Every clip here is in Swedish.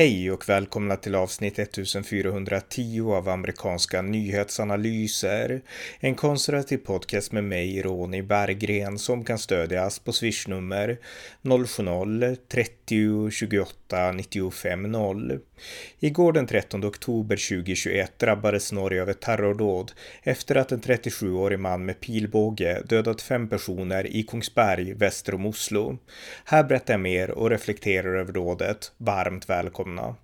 Hej och välkomna till avsnitt 1410 av amerikanska nyhetsanalyser. En konservativ podcast med mig, Ronny Berggren, som kan stödjas på swishnummer 070-30 28 95 0. Igår den 13 oktober 2021 drabbades Norge av ett terrordåd efter att en 37-årig man med pilbåge dödat fem personer i Kongsberg väster om Oslo. Här berättar jag mer och reflekterar över dådet. Varmt välkomna!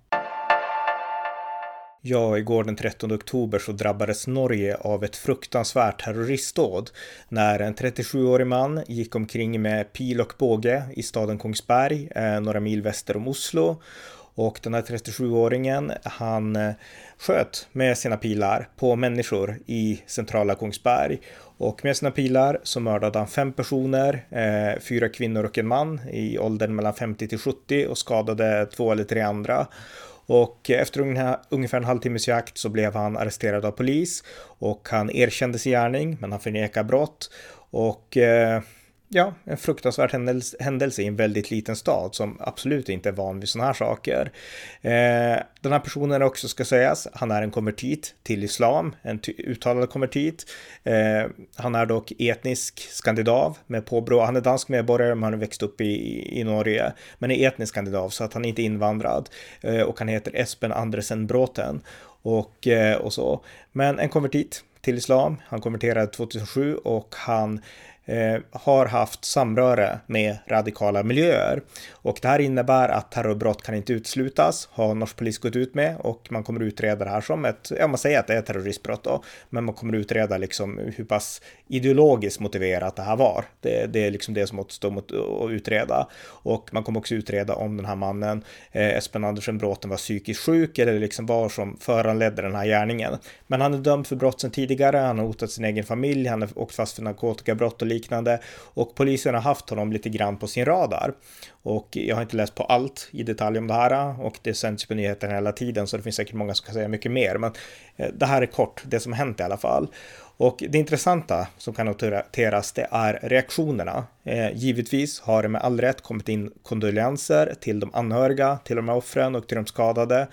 Ja, igår den 13 oktober så drabbades Norge av ett fruktansvärt terroristdåd när en 37-årig man gick omkring med pil och båge i staden Kongsberg, eh, några mil väster om Oslo och den här 37-åringen, han eh, sköt med sina pilar på människor i centrala Kongsberg. Och med sina pilar så mördade han fem personer, eh, fyra kvinnor och en man i åldern mellan 50 till 70 och skadade två eller tre andra. Och efter ungefär en halvtimmes jakt så blev han arresterad av polis och han erkände sin gärning men han förnekar brott. Och eh, ja, en fruktansvärd händelse i en väldigt liten stad som absolut inte är van vid sådana här saker. Eh, den här personen också ska sägas, han är en konvertit till islam, en uttalad konvertit. Eh, han är dock etnisk skandinav med påbrå. Han är dansk medborgare, men han har växt upp i, i Norge, men är etnisk skandinav så att han är inte invandrad eh, och han heter Espen Andresen Bråten och, eh, och så. Men en konvertit till islam. Han konverterade 2007 och han Eh, har haft samröre med radikala miljöer. Och det här innebär att terrorbrott kan inte uteslutas, har norsk polis gått ut med och man kommer utreda det här som ett, ja man säger att det är ett terroristbrott då, men man kommer utreda liksom hur pass ideologiskt motiverat det här var. Det, det är liksom det som återstår mot att utreda. Och man kommer också utreda om den här mannen, eh, Espen Andersen Bråten, var psykiskt sjuk eller liksom var som föranledde den här gärningen. Men han är dömd för brott sedan tidigare, han har hotat sin egen familj, han har åkt fast för narkotikabrott och liknande liknande och polisen har haft honom lite grann på sin radar. Och jag har inte läst på allt i detalj om det här och det sänds på nyheterna hela tiden så det finns säkert många som kan säga mycket mer. Men eh, det här är kort, det som hänt i alla fall. Och det intressanta som kan noteras det är reaktionerna. Eh, givetvis har det med all rätt kommit in kondolenser till de anhöriga, till de här offren och till de skadade.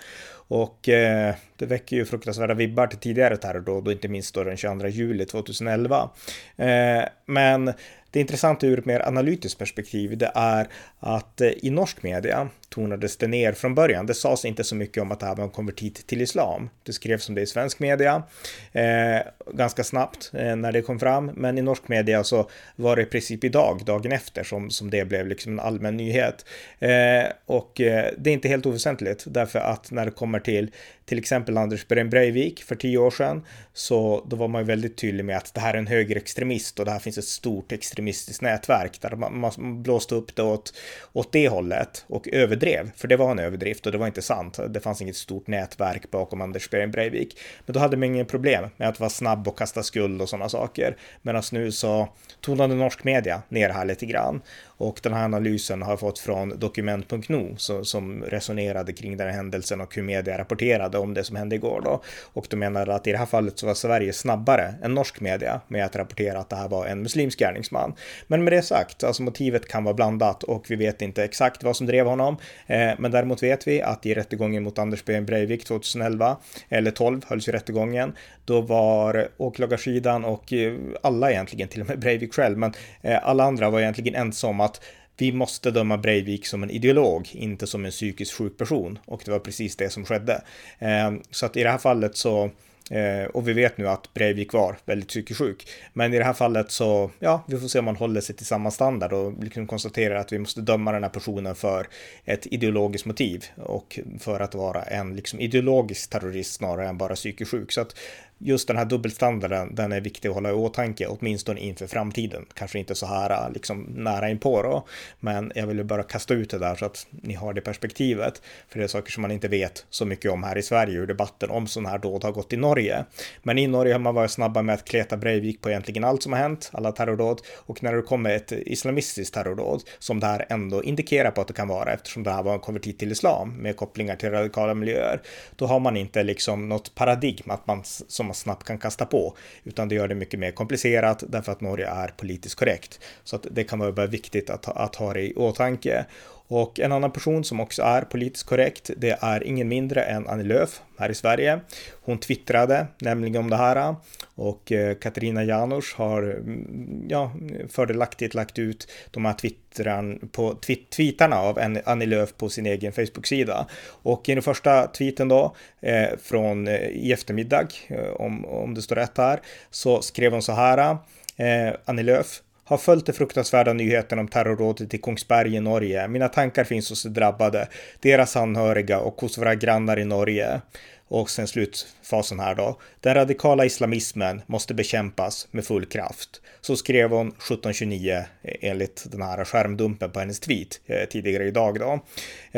Och eh, det väcker ju fruktansvärda vibbar till tidigare terrordåd och inte minst då den 22 juli 2011. Eh, men det intressanta ur ett mer analytiskt perspektiv det är att eh, i norsk media tonades det ner från början. Det sades inte så mycket om att det här var en konvertit till islam. Det skrevs om det i svensk media eh, ganska snabbt eh, när det kom fram, men i norsk media så var det i princip idag, dagen efter, som, som det blev liksom en allmän nyhet. Eh, och eh, det är inte helt oväsentligt därför att när det kommer till till exempel Anders Breivik för tio år sedan, så då var man ju väldigt tydlig med att det här är en högerextremist och det här finns ett stort extremistiskt nätverk där man, man blåste upp det åt, åt det hållet och över överdrev, för det var en överdrift och det var inte sant. Det fanns inget stort nätverk bakom Anders Behring Breivik, men då hade man inget problem med att vara snabb och kasta skuld och sådana saker. Medan nu så tonade norsk media ner här lite grann och den här analysen har jag fått från dokument.no som resonerade kring den här händelsen och hur media rapporterade om det som hände igår då. Och de menade att i det här fallet så var Sverige snabbare än norsk media med att rapportera att det här var en muslimsk gärningsman. Men med det sagt, alltså motivet kan vara blandat och vi vet inte exakt vad som drev honom. Eh, men däremot vet vi att i rättegången mot Anders B. Breivik 2011, eller 12 hölls ju rättegången, då var åklagarsidan och eh, alla egentligen, till och med Breivik själv, men eh, alla andra var egentligen ensamma att vi måste döma Breivik som en ideolog, inte som en psykiskt sjuk person. Och det var precis det som skedde. Eh, så att i det här fallet så Eh, och vi vet nu att Breivik var väldigt psykiskt sjuk. Men i det här fallet så, ja, vi får se om man håller sig till samma standard och liksom konstaterar att vi måste döma den här personen för ett ideologiskt motiv och för att vara en liksom ideologisk terrorist snarare än bara psykiskt sjuk. Så att just den här dubbelstandarden, den är viktig att hålla i åtanke, åtminstone inför framtiden. Kanske inte så här liksom nära inpå då, men jag ville bara kasta ut det där så att ni har det perspektivet. För det är saker som man inte vet så mycket om här i Sverige, hur debatten om sådana här dåd har gått i Norge. Men i Norge har man varit snabba med att kleta Breivik på egentligen allt som har hänt, alla terrordåd. Och när det kommer ett islamistiskt terrordåd, som det här ändå indikerar på att det kan vara, eftersom det här var en konvertit till islam med kopplingar till radikala miljöer, då har man inte liksom något paradigm att man som som man snabbt kan kasta på, utan det gör det mycket mer komplicerat därför att Norge är politiskt korrekt. Så att det kan vara viktigt att, att ha det i åtanke. Och en annan person som också är politiskt korrekt, det är ingen mindre än Annie Lööf här i Sverige. Hon twittrade nämligen om det här och eh, Katarina Janouch har mm, ja, fördelaktigt lagt ut de här twittran på twitt, tweetarna av Annie Lööf på sin egen Facebook-sida. Och i den första tweeten då eh, från eh, i eftermiddag, eh, om, om det står rätt här, så skrev hon så här. Eh, Annie Lööf, har följt de fruktansvärda nyheterna om terrorrådet i Kongsberg i Norge. Mina tankar finns hos de drabbade, deras anhöriga och hos våra grannar i Norge. Och sen slutfasen här då. Den radikala islamismen måste bekämpas med full kraft. Så skrev hon 1729 eh, enligt den här skärmdumpen på hennes tweet eh, tidigare idag då.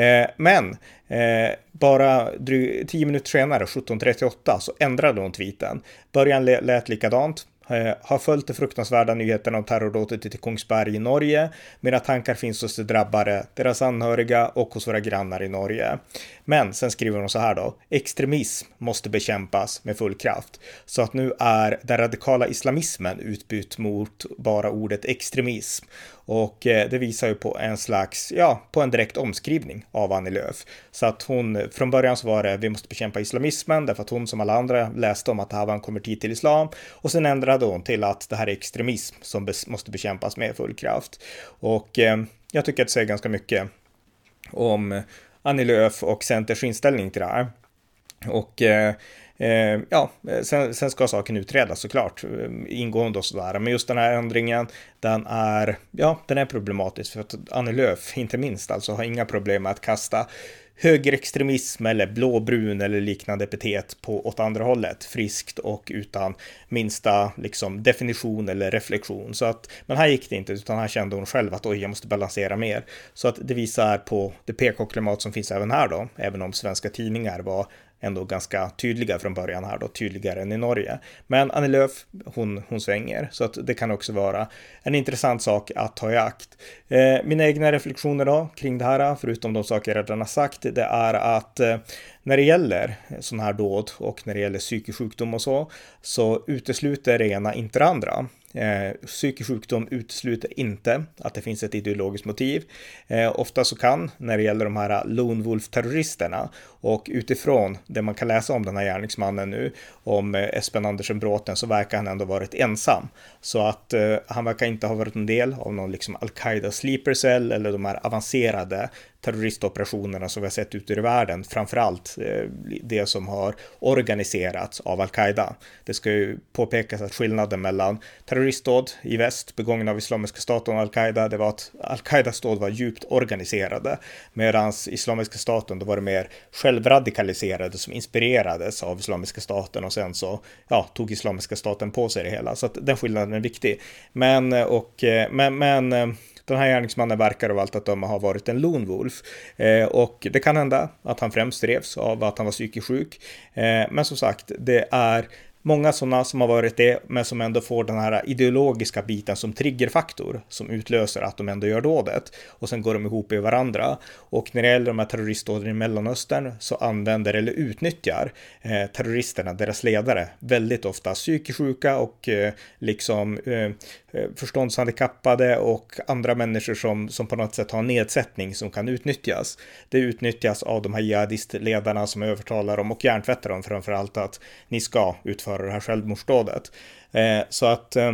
Eh, men eh, bara tio minuter senare, 1738, så ändrade hon tweeten. Början lät likadant. Eh, har följt de fruktansvärda nyheterna om terrordådet i Kongsberg i Norge. Mina tankar finns hos de drabbade, deras anhöriga och hos våra grannar i Norge. Men sen skriver hon så här då. Extremism måste bekämpas med full kraft. Så att nu är den radikala islamismen utbytt mot bara ordet extremism. Och eh, det visar ju på en slags, ja, på en direkt omskrivning av Annie Lööf. Så att hon, från början så var det vi måste bekämpa islamismen därför att hon som alla andra läste om att det här var en konvertit till islam. Och sen ändrade hon till att det här är extremism som måste bekämpas med full kraft. Och eh, jag tycker att det säger ganska mycket om Annie Lööf och Centers inställning till det här. Och eh, eh, ja, sen, sen, ska saken utredas såklart, eh, ingående och sådär. Men just den här ändringen, den är, ja, den är problematisk för att Annie Lööf, inte minst, alltså har inga problem med att kasta högerextremism eller blåbrun eller liknande epitet på åt andra hållet, friskt och utan minsta liksom definition eller reflektion. Så att, men här gick det inte, utan här kände hon själv att oj, jag måste balansera mer. Så att det visar på det PK-klimat som finns även här då, även om svenska tidningar var ändå ganska tydliga från början här då, tydligare än i Norge. Men Annie Lööf, hon, hon svänger, så att det kan också vara en intressant sak att ta i akt. Eh, mina egna reflektioner då kring det här, förutom de saker jag redan har sagt, det är att eh, när det gäller sådana här dåd och när det gäller psykisk sjukdom och så, så utesluter det ena inte det andra. Eh, psykisk sjukdom utesluter inte att det finns ett ideologiskt motiv. Eh, ofta så kan, när det gäller de här Lone Wolf-terroristerna och utifrån det man kan läsa om den här gärningsmannen nu, om eh, Espen Andersen Bråten, så verkar han ändå varit ensam. Så att eh, han verkar inte ha varit en del av någon liksom Al-Qaida sleeper cell eller de här avancerade terroristoperationerna som vi har sett ute i världen, framförallt eh, det som har organiserats av al-Qaida. Det ska ju påpekas att skillnaden mellan terroristdåd i väst begångna av Islamiska staten och al-Qaida, det var att al-Qaidas dåd var djupt organiserade, medan Islamiska staten, då var det mer självradikaliserade som inspirerades av Islamiska staten och sen så ja, tog Islamiska staten på sig det hela. Så att den skillnaden är viktig. Men, eh, och, eh, men, men den här gärningsmannen verkar av allt att döma ha varit en lone wolf. Eh, och det kan hända att han främst drevs av att han var psykiskt sjuk. Eh, men som sagt, det är många sådana som har varit det, men som ändå får den här ideologiska biten som triggerfaktor som utlöser att de ändå gör dådet och sen går de ihop i varandra. Och när det gäller de här terroristdåden i Mellanöstern så använder eller utnyttjar eh, terroristerna, deras ledare, väldigt ofta psykiskt sjuka och eh, liksom eh, eh förståndshandikappade och andra människor som, som på något sätt har nedsättning som kan utnyttjas. Det utnyttjas av de här jihadistledarna som övertalar dem och hjärntvättar dem framför allt att ni ska utföra det här självmordsdådet. Eh, så att eh,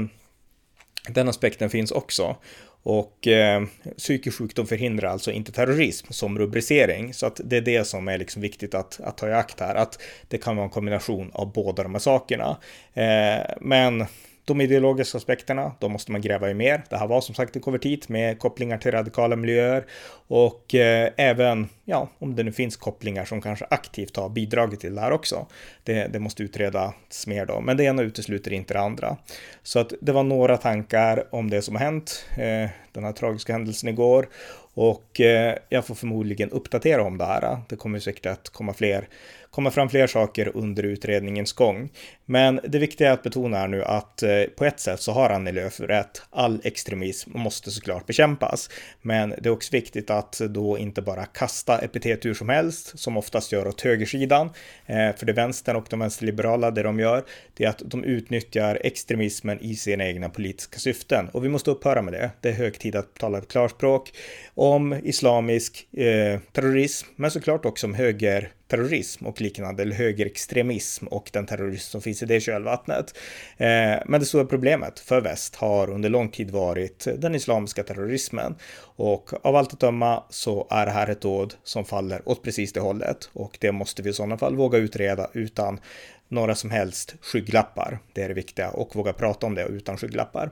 den aspekten finns också. Och eh, psykisk sjukdom förhindrar alltså inte terrorism som rubricering. Så att det är det som är liksom viktigt att, att ta i akt här. Att det kan vara en kombination av båda de här sakerna. Eh, men de ideologiska aspekterna, då måste man gräva i mer. Det här var som sagt en konvertit med kopplingar till radikala miljöer och eh, även, ja, om det nu finns kopplingar som kanske aktivt har bidragit till det här också. Det, det måste utredas mer då, men det ena utesluter inte det andra. Så att det var några tankar om det som har hänt, eh, den här tragiska händelsen igår och eh, jag får förmodligen uppdatera om det här. Det kommer säkert att komma fler komma fram fler saker under utredningens gång. Men det viktiga är att betona här nu att eh, på ett sätt så har Annie Lööf rätt. All extremism måste såklart bekämpas. Men det är också viktigt att då inte bara kasta epitet hur som helst, som oftast gör åt högersidan. Eh, för det vänstern och de vänsterliberala, det de gör, det är att de utnyttjar extremismen i sina egna politiska syften. Och vi måste upphöra med det. Det är hög tid att tala ett klarspråk om islamisk eh, terrorism, men såklart också om höger terrorism och liknande, eller högerextremism och den terrorism som finns i det kölvattnet. Eh, men det stora problemet för väst har under lång tid varit den islamiska terrorismen och av allt att döma så är det här ett dåd som faller åt precis det hållet och det måste vi i sådana fall våga utreda utan några som helst skygglappar. Det är det viktiga och våga prata om det utan skygglappar.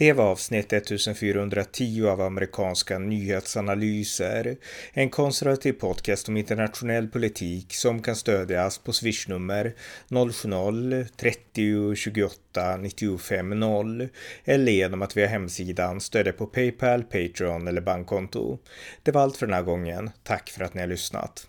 Det var avsnitt 1410 av amerikanska nyhetsanalyser. En konservativ podcast om internationell politik som kan stödjas på swishnummer 070-30 28 95 0 eller genom att via hemsidan stödja på Paypal, Patreon eller bankkonto. Det var allt för den här gången. Tack för att ni har lyssnat.